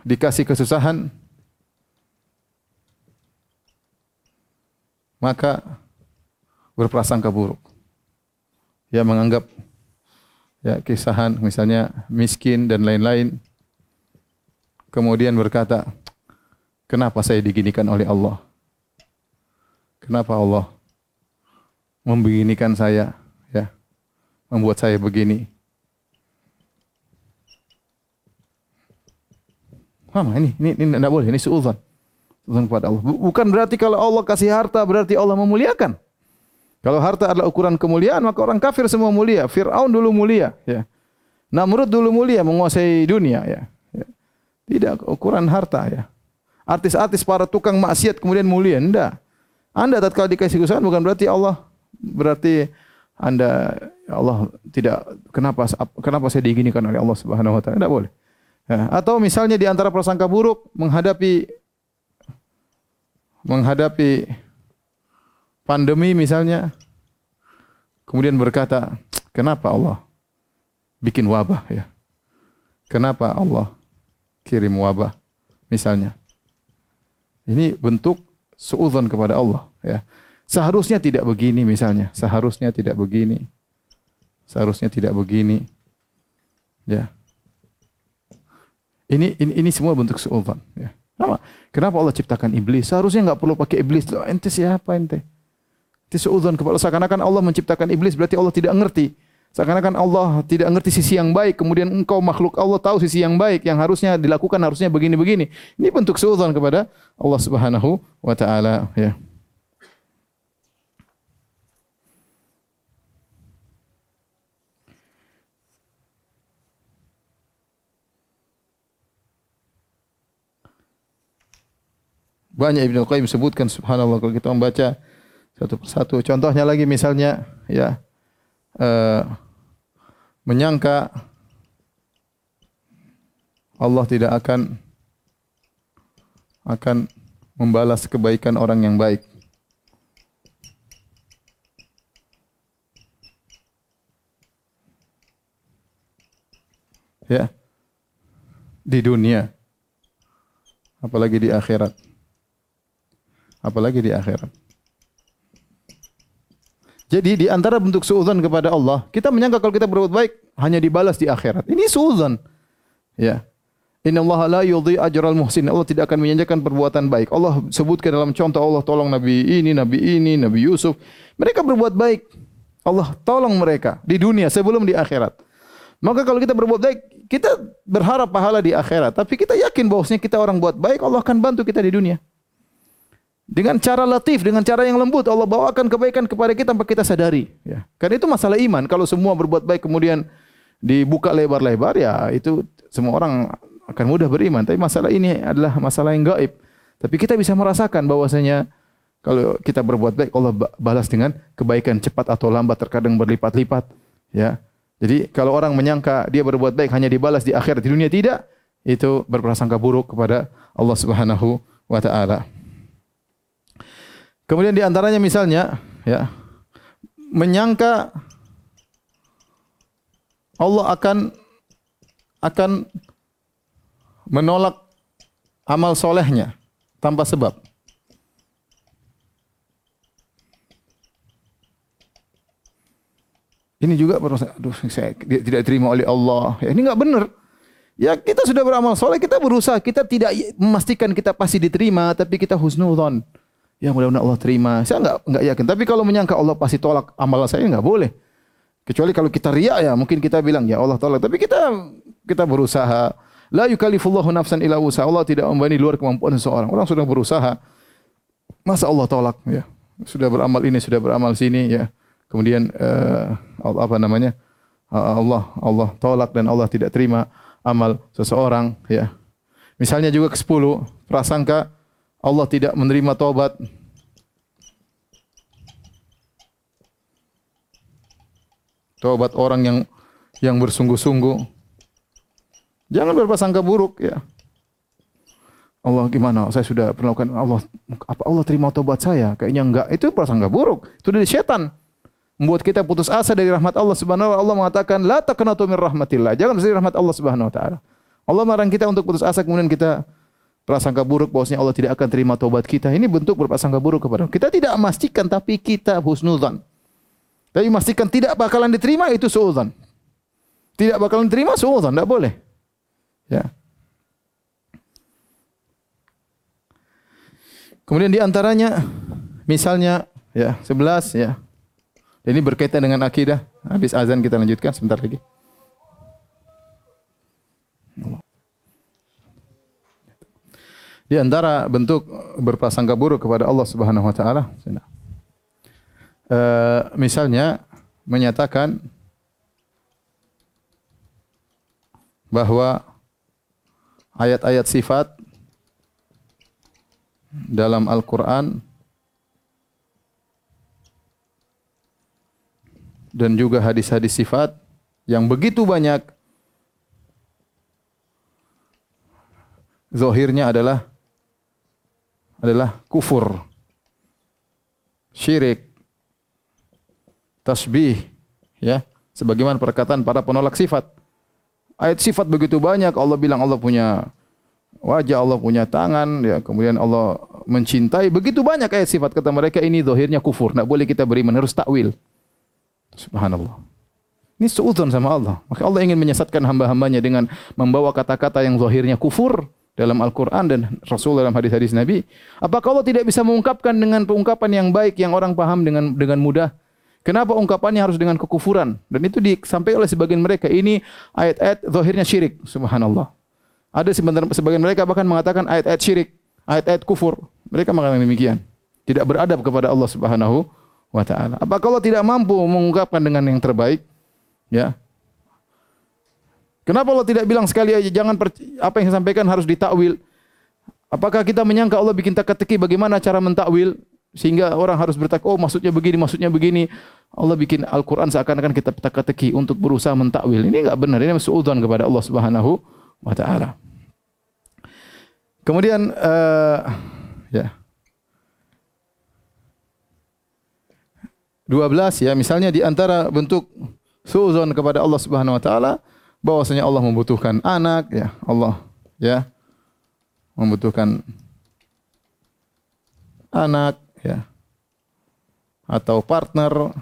dikasih kesusahan maka berprasangka buruk. Ya menganggap ya kisahan misalnya miskin dan lain-lain kemudian berkata kenapa saya diginikan oleh Allah? Kenapa Allah membeginikan saya ya membuat saya begini Mama ini ini ini tidak boleh ini suudzon suudzon kepada Allah bukan berarti kalau Allah kasih harta berarti Allah memuliakan kalau harta adalah ukuran kemuliaan, maka orang kafir semua mulia. Fir'aun dulu mulia. Ya. Namrud dulu mulia, menguasai dunia. Ya. ya. Tidak ukuran harta. Ya. Artis-artis para tukang maksiat kemudian mulia. Tidak. Anda tatkala dikasih kesusahan bukan berarti Allah berarti anda ya Allah tidak kenapa kenapa saya diginikan oleh Allah Subhanahu wa taala tidak boleh. Ya. Atau misalnya di antara prasangka buruk menghadapi menghadapi pandemi misalnya kemudian berkata, "Kenapa Allah bikin wabah ya? Kenapa Allah kirim wabah?" Misalnya. Ini bentuk suudzon kepada Allah ya. Seharusnya tidak begini misalnya, seharusnya tidak begini. Seharusnya tidak begini. Ya. Ini ini ini semua bentuk suudzon ya. Kenapa? Kenapa Allah ciptakan iblis? Seharusnya enggak perlu pakai iblis. Loh, ente siapa ente? Ente suudzon kepada seakan-akan Allah menciptakan iblis berarti Allah tidak mengerti. Seakan-akan Allah tidak mengerti sisi yang baik, kemudian engkau makhluk Allah tahu sisi yang baik yang harusnya dilakukan harusnya begini-begini. Ini bentuk suudzon kepada Allah Subhanahu wa taala ya. Banyak Ibnu Qayyim sebutkan subhanallah kalau kita membaca satu persatu. Contohnya lagi misalnya ya uh, menyangka Allah tidak akan akan membalas kebaikan orang yang baik. Ya. Di dunia. Apalagi di akhirat apalagi di akhirat. Jadi di antara bentuk suudzon kepada Allah, kita menyangka kalau kita berbuat baik hanya dibalas di akhirat. Ini suudzon. Ya. Inna Allah la yudhi ajral muhsin. Allah tidak akan menyanjakan perbuatan baik. Allah sebutkan dalam contoh Allah tolong Nabi ini, Nabi ini, Nabi Yusuf. Mereka berbuat baik. Allah tolong mereka di dunia sebelum di akhirat. Maka kalau kita berbuat baik, kita berharap pahala di akhirat. Tapi kita yakin bahwasanya kita orang buat baik, Allah akan bantu kita di dunia. Dengan cara latif, dengan cara yang lembut Allah bawakan kebaikan kepada kita tanpa kita sadari. Ya. Karena itu masalah iman. Kalau semua berbuat baik kemudian dibuka lebar-lebar, ya itu semua orang akan mudah beriman. Tapi masalah ini adalah masalah yang gaib. Tapi kita bisa merasakan bahwasanya kalau kita berbuat baik Allah balas dengan kebaikan cepat atau lambat terkadang berlipat-lipat. Ya. Jadi kalau orang menyangka dia berbuat baik hanya dibalas di akhirat di dunia tidak, itu berprasangka buruk kepada Allah Subhanahu wa taala. Kemudian di antaranya misalnya ya menyangka Allah akan akan menolak amal solehnya tanpa sebab. Ini juga berasa, aduh saya tidak terima oleh Allah. Ya, ini enggak benar. Ya kita sudah beramal soleh, kita berusaha, kita tidak memastikan kita pasti diterima, tapi kita husnuzon. Ya mudah-mudahan Allah terima. Saya enggak enggak yakin. Tapi kalau menyangka Allah pasti tolak amalan saya enggak boleh. Kecuali kalau kita riak ya, mungkin kita bilang ya Allah tolak. Tapi kita kita berusaha. La yukallifullahu nafsan illa wusa. Allah tidak membebani luar kemampuan seseorang. Orang sudah berusaha. Masa Allah tolak ya? Sudah beramal ini, sudah beramal sini ya. Kemudian uh, apa namanya? Allah Allah tolak dan Allah tidak terima amal seseorang ya. Misalnya juga ke-10 prasangka Allah tidak menerima taubat. Taubat orang yang yang bersungguh-sungguh. Jangan berprasangka buruk ya. Allah gimana? Saya sudah melakukan Allah apa Allah terima taubat saya? Kayaknya enggak. Itu prasangka buruk. Itu dari setan. Membuat kita putus asa dari rahmat Allah Subhanahu wa Allah mengatakan la taqnatu min rahmatillah. Jangan dari rahmat Allah Subhanahu wa taala. Allah melarang kita untuk putus asa kemudian kita prasangka buruk bahwasanya Allah tidak akan terima taubat kita. Ini bentuk berprasangka buruk kepada Allah. Kita tidak memastikan tapi kita husnuzan. Tapi memastikan tidak bakalan diterima itu suudzon. Tidak bakalan diterima suudzon, tidak boleh. Ya. Kemudian di antaranya misalnya ya 11 ya. Ini berkaitan dengan akidah. Habis azan kita lanjutkan sebentar lagi. Di antara bentuk berprasangka buruk kepada Allah Subhanahu wa taala uh, misalnya menyatakan bahwa ayat-ayat sifat dalam Al-Qur'an dan juga hadis-hadis sifat yang begitu banyak zahirnya adalah adalah kufur, syirik, tasbih, ya. Sebagaimana perkataan para penolak sifat. Ayat sifat begitu banyak. Allah bilang Allah punya wajah, Allah punya tangan, ya. Kemudian Allah mencintai. Begitu banyak ayat sifat kata mereka ini zahirnya kufur. Tak boleh kita beriman harus takwil. Subhanallah. Ini suudzon sama Allah. Maka Allah ingin menyesatkan hamba-hambanya dengan membawa kata-kata yang zahirnya kufur dalam Al-Quran dan Rasul dalam hadis-hadis Nabi. Apakah Allah tidak bisa mengungkapkan dengan pengungkapan yang baik yang orang paham dengan dengan mudah? Kenapa ungkapannya harus dengan kekufuran? Dan itu disampaikan oleh sebagian mereka. Ini ayat-ayat zahirnya syirik. Subhanallah. Ada sebagian mereka bahkan mengatakan ayat-ayat syirik, ayat-ayat kufur. Mereka mengatakan demikian. Tidak beradab kepada Allah Subhanahu wa taala. Apakah Allah tidak mampu mengungkapkan dengan yang terbaik? Ya. Kenapa Allah tidak bilang sekali aja jangan apa yang saya sampaikan harus ditakwil? Apakah kita menyangka Allah bikin teka-teki bagaimana cara mentakwil sehingga orang harus bertak oh maksudnya begini maksudnya begini Allah bikin Al-Qur'an seakan-akan kita teka-teki untuk berusaha mentakwil. Ini enggak benar. Ini suudzon kepada Allah Subhanahu wa taala. Kemudian uh, ya. 12 ya misalnya di antara bentuk suzon kepada Allah Subhanahu wa taala bahwasanya Allah membutuhkan anak ya Allah ya membutuhkan anak ya atau partner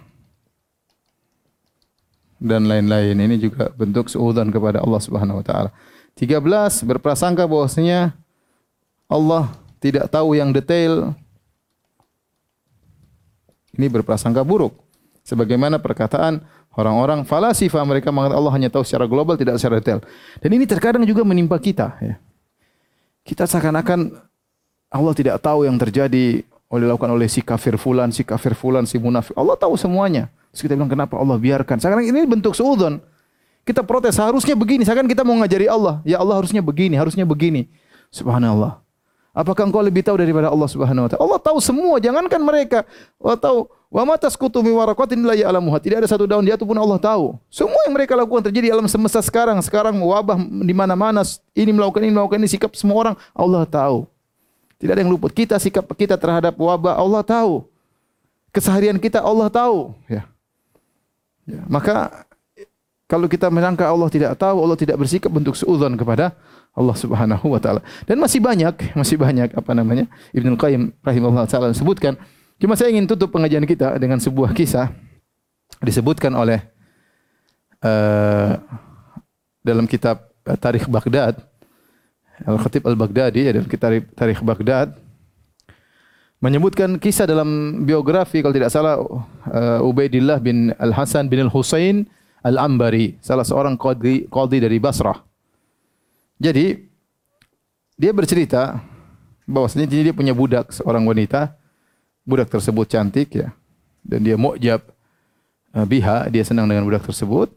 dan lain-lain. Ini juga bentuk suzon kepada Allah Subhanahu wa taala. 13 berprasangka bahwasanya Allah tidak tahu yang detail. Ini berprasangka buruk. Sebagaimana perkataan Orang-orang falasifa mereka mengatakan Allah hanya tahu secara global tidak secara detail. Dan ini terkadang juga menimpa kita. Ya. Kita seakan-akan Allah tidak tahu yang terjadi oleh lakukan oleh si kafir fulan, si kafir fulan, si munafik. Allah tahu semuanya. Terus kita bilang kenapa Allah biarkan? Sekarang ini bentuk suudon. Kita protes harusnya begini. Sekarang kita mau ngajari Allah. Ya Allah harusnya begini, harusnya begini. Subhanallah. Apakah engkau lebih tahu daripada Allah Subhanahu wa taala? Allah tahu semua, jangankan mereka. Allah tahu wa ma tasqutu min waraqatin la ya'lamuha. Tidak ada satu daun jatuh pun Allah tahu. Semua yang mereka lakukan terjadi alam semesta sekarang. Sekarang wabah di mana-mana, ini melakukan ini melakukan ini sikap semua orang Allah tahu. Tidak ada yang luput. Kita sikap kita terhadap wabah Allah tahu. Keseharian kita Allah tahu, ya. ya. Maka kalau kita menyangka Allah tidak tahu, Allah tidak bersikap bentuk suudzon kepada Allah Subhanahu wa taala. Dan masih banyak, masih banyak apa namanya? Ibnu Qayyim rahimahullah taala sebutkan. Cuma saya ingin tutup pengajian kita dengan sebuah kisah disebutkan oleh uh, dalam kitab uh, Tarikh Baghdad Al-Khatib Al-Baghdadi dalam kitab Tarikh Baghdad menyebutkan kisah dalam biografi kalau tidak salah uh, Ubaidillah bin Al-Hasan bin Al-Husain Al-Ambari salah seorang qadhi, qadhi dari Basrah jadi dia bercerita bahwasanya dia punya budak seorang wanita. Budak tersebut cantik ya. Dan dia mukjab uh, biha, dia senang dengan budak tersebut.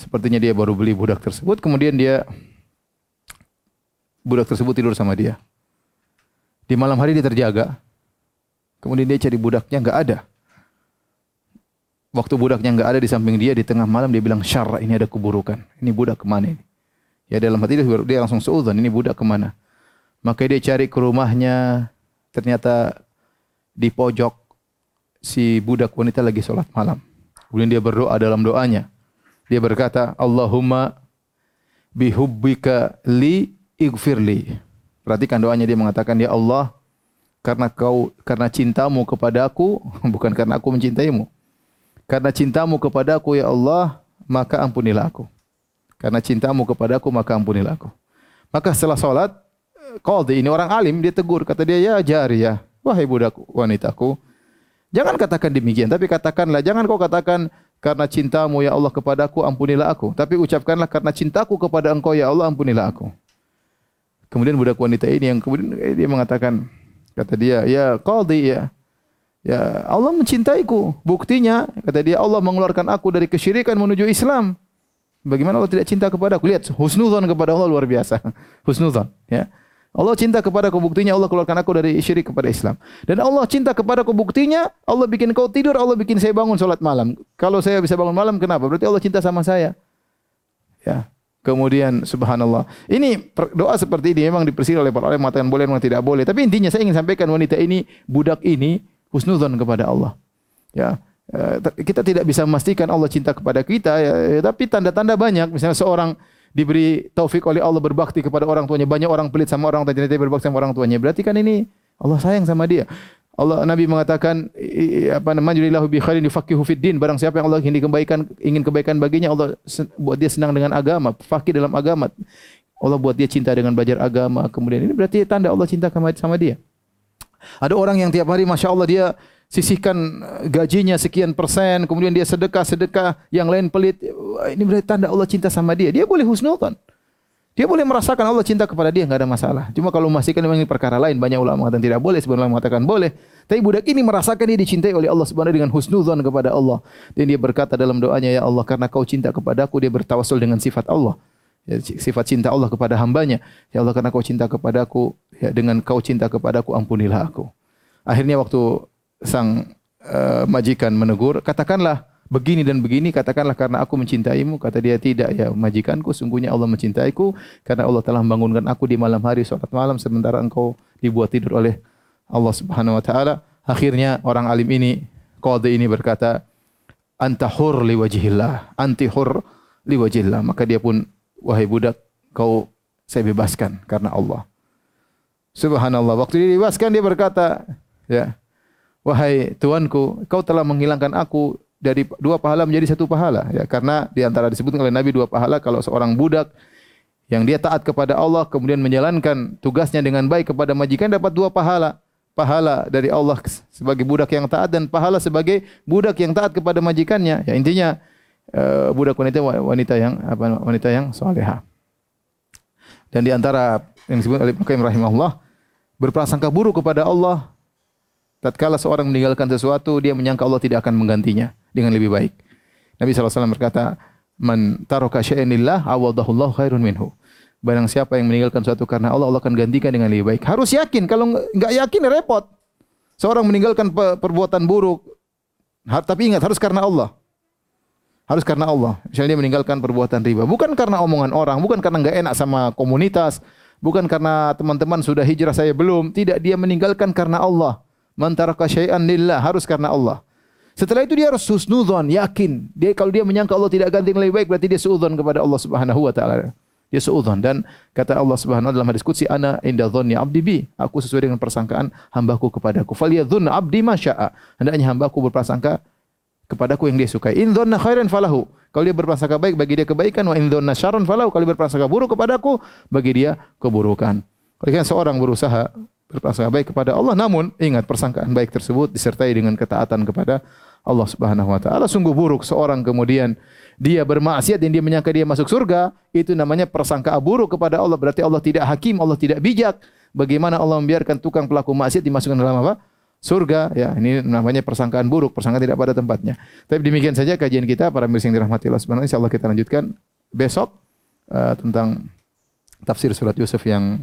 Sepertinya dia baru beli budak tersebut, kemudian dia budak tersebut tidur sama dia. Di malam hari dia terjaga. Kemudian dia cari budaknya enggak ada. Waktu budaknya enggak ada di samping dia di tengah malam dia bilang syarra ini ada keburukan. Ini budak ke mana ini? Ya dalam hati dia, dia langsung seudhan, ini budak kemana? Maka dia cari ke rumahnya, ternyata di pojok si budak wanita lagi solat malam. Kemudian dia berdoa dalam doanya. Dia berkata, Allahumma bihubbika li igfirli. Perhatikan doanya dia mengatakan, Ya Allah, karena kau karena cintamu kepada aku, (laughs) bukan karena aku mencintaimu. Karena cintamu kepada aku, Ya Allah, maka ampunilah aku. Karena cintamu kepada aku maka ampunilah aku. Maka setelah solat, Qaldi ini orang alim, dia tegur. Kata dia, ya jariyah, wahai budak wanitaku. Jangan katakan demikian, tapi katakanlah, jangan kau katakan karena cintamu ya Allah kepada aku, ampunilah aku. Tapi ucapkanlah karena cintaku kepada engkau ya Allah, ampunilah aku. Kemudian budak wanita ini yang kemudian dia mengatakan, kata dia, ya Qaldi ya, ya Allah mencintaiku. Buktinya, kata dia, Allah mengeluarkan aku dari kesyirikan menuju Islam. Bagaimana Allah tidak cinta kepada aku? Lihat, husnuzan kepada Allah luar biasa. (laughs) Husnuzan. Ya. Allah cinta kepada aku buktinya Allah keluarkan aku dari syirik kepada Islam. Dan Allah cinta kepada aku buktinya Allah bikin kau tidur, Allah bikin saya bangun solat malam. Kalau saya bisa bangun malam, kenapa? Berarti Allah cinta sama saya. Ya. Kemudian subhanallah. Ini doa seperti ini memang dipersir oleh para ulama mengatakan boleh memang tidak boleh. Tapi intinya saya ingin sampaikan wanita ini budak ini husnudzon kepada Allah. Ya. Eh, Kita tidak bisa memastikan Allah cinta kepada kita ya, ya, tapi tanda-tanda banyak. Misalnya seorang diberi taufik oleh Allah berbakti kepada orang tuanya banyak orang pelit sama orang tuanya tidak berbakti sama orang tuanya. Berarti kan ini Allah sayang sama dia. Allah Nabi mengatakan apa namanya julilahu bi khairin yufaqihu fid din. Barang siapa yang Allah ingin kebaikan ingin kebaikan baginya Allah buat dia senang dengan agama fakih dalam agama. Allah buat dia cinta dengan belajar agama kemudian ini berarti tanda Allah cinta sama dia. Ada orang yang tiap hari masya Allah dia sisihkan eh, gajinya sekian persen kemudian dia sedekah sedekah yang lain pelit Wah, ini berarti tanda Allah cinta sama dia dia boleh husnuzan dia boleh merasakan Allah cinta kepada dia, enggak ada masalah. Cuma kalau memastikan memang ini perkara lain, banyak ulama mengatakan tidak boleh, sebenarnya mengatakan boleh. Tapi budak ini merasakan dia dicintai oleh Allah Subhanahu dengan husnuzan kepada Allah. Dan dia berkata dalam doanya, ya Allah, karena kau cinta kepadaku, dia bertawasul dengan sifat Allah. Ya, sifat cinta Allah kepada hambanya. Ya Allah, karena kau cinta kepadaku, ya, dengan kau cinta kepadaku, ampunilah aku. Akhirnya waktu sang uh, majikan menegur, katakanlah begini dan begini, katakanlah karena aku mencintaimu. Kata dia tidak ya majikanku, sungguhnya Allah mencintaiku karena Allah telah membangunkan aku di malam hari sholat malam sementara engkau dibuat tidur oleh Allah Subhanahu Wa Taala. Akhirnya orang alim ini, qadhi ini berkata, anta hur li wajhillah, anti hur li wajhillah. Maka dia pun, wahai budak, kau saya bebaskan karena Allah. Subhanallah. Waktu dia dibebaskan dia berkata, ya, wahai tuanku, kau telah menghilangkan aku dari dua pahala menjadi satu pahala. Ya, karena di antara disebutkan oleh Nabi dua pahala kalau seorang budak yang dia taat kepada Allah kemudian menjalankan tugasnya dengan baik kepada majikan dapat dua pahala. Pahala dari Allah sebagai budak yang taat dan pahala sebagai budak yang taat kepada majikannya. Ya intinya uh, budak wanita wanita yang apa wanita yang salehah. Dan di antara yang disebut oleh Mukaim rahimahullah berprasangka buruk kepada Allah tatkala seorang meninggalkan sesuatu dia menyangka Allah tidak akan menggantinya dengan lebih baik. Nabi SAW berkata, "Man taraka syai'an lillah awadahullahu khairun minhu." Barang siapa yang meninggalkan sesuatu karena Allah, Allah akan gantikan dengan lebih baik. Harus yakin, kalau enggak yakin repot. Seorang meninggalkan perbuatan buruk, tapi ingat harus karena Allah. Harus karena Allah. Misalnya dia meninggalkan perbuatan riba, bukan karena omongan orang, bukan karena enggak enak sama komunitas, bukan karena teman-teman sudah hijrah saya belum, tidak dia meninggalkan karena Allah. Man taraka syai'an lillah, harus karena Allah. Setelah itu dia harus husnudzon, yakin. Dia kalau dia menyangka Allah tidak ganti lebih baik berarti dia suudzon kepada Allah Subhanahu wa taala. Dia suudzon dan kata Allah Subhanahu wa taala dalam hadis qudsi ana inda dhanni abdi bi. Aku sesuai dengan persangkaan hambaku kepadaku. Falyadzun abdi ma syaa. Hendaknya hambaku berprasangka kepadaku yang dia sukai. In dhanna khairan falahu. Kalau dia berprasangka baik bagi dia kebaikan wa in dhanna syarran falahu. Kalau dia berprasangka buruk kepadaku bagi dia keburukan. Kalau seorang berusaha berprasangka baik kepada Allah. Namun ingat persangkaan baik tersebut disertai dengan ketaatan kepada Allah Subhanahu wa taala. Sungguh buruk seorang kemudian dia bermaksiat dan dia menyangka dia masuk surga itu namanya persangka buruk kepada Allah. Berarti Allah tidak hakim Allah tidak bijak. Bagaimana Allah membiarkan tukang pelaku maksiat dimasukkan dalam apa? Surga? Ya ini namanya persangkaan buruk. Persangka tidak pada tempatnya. Tapi demikian saja kajian kita. Para mirsa yang dirahmati Allah Subhanahu insyaallah kita lanjutkan besok uh, tentang tafsir surat Yusuf yang